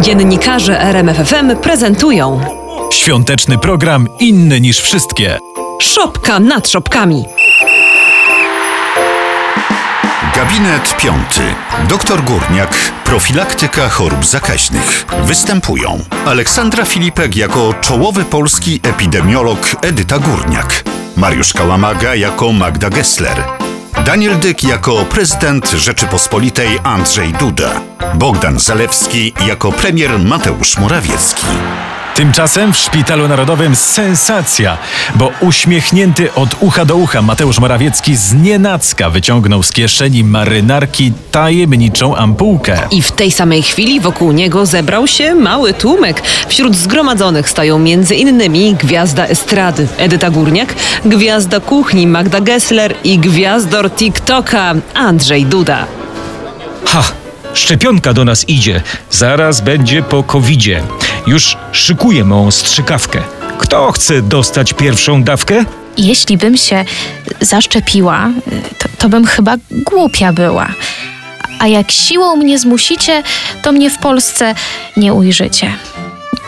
Dziennikarze RMFFM prezentują Świąteczny program inny niż wszystkie. Szopka nad szopkami. Gabinet piąty. Doktor Górniak. Profilaktyka chorób zakaźnych. Występują Aleksandra Filipek jako czołowy polski epidemiolog Edyta Górniak. Mariusz Kałamaga jako Magda Gessler. Daniel Dyk jako prezydent Rzeczypospolitej Andrzej Duda. Bogdan Zalewski jako premier Mateusz Morawiecki. Tymczasem w Szpitalu Narodowym sensacja, bo uśmiechnięty od ucha do ucha Mateusz Morawiecki z nienacka wyciągnął z kieszeni marynarki tajemniczą ampułkę. I w tej samej chwili wokół niego zebrał się mały tłumek. Wśród zgromadzonych stoją między innymi gwiazda estrady Edyta Górniak, gwiazda kuchni Magda Gessler i gwiazdor TikToka Andrzej Duda. Ha! Szczepionka do nas idzie. Zaraz będzie po covidzie. Już szykuję mą strzykawkę. Kto chce dostać pierwszą dawkę? Jeśli bym się zaszczepiła, to, to bym chyba głupia była. A jak siłą mnie zmusicie, to mnie w Polsce nie ujrzycie.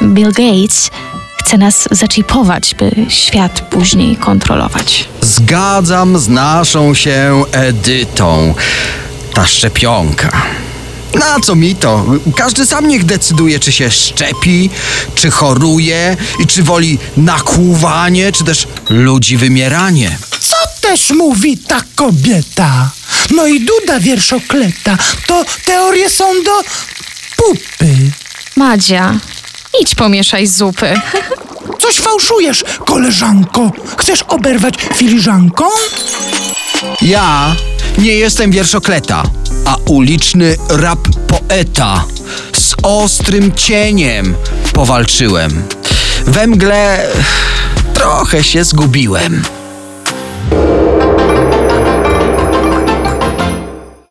Bill Gates chce nas zaczipować, by świat później kontrolować. Zgadzam z naszą się Edytą. Ta szczepionka. Na co mi to? Każdy sam niech decyduje, czy się szczepi, czy choruje i czy woli nakłuwanie, czy też ludzi wymieranie. Co też mówi ta kobieta? No i Duda wierszokleta. To teorie są do pupy. Madzia, idź pomieszaj zupy. Coś fałszujesz, koleżanko. Chcesz oberwać filiżanką? Ja nie jestem wierszokleta, a uliczny rap poeta z ostrym cieniem powalczyłem. We mgle trochę się zgubiłem.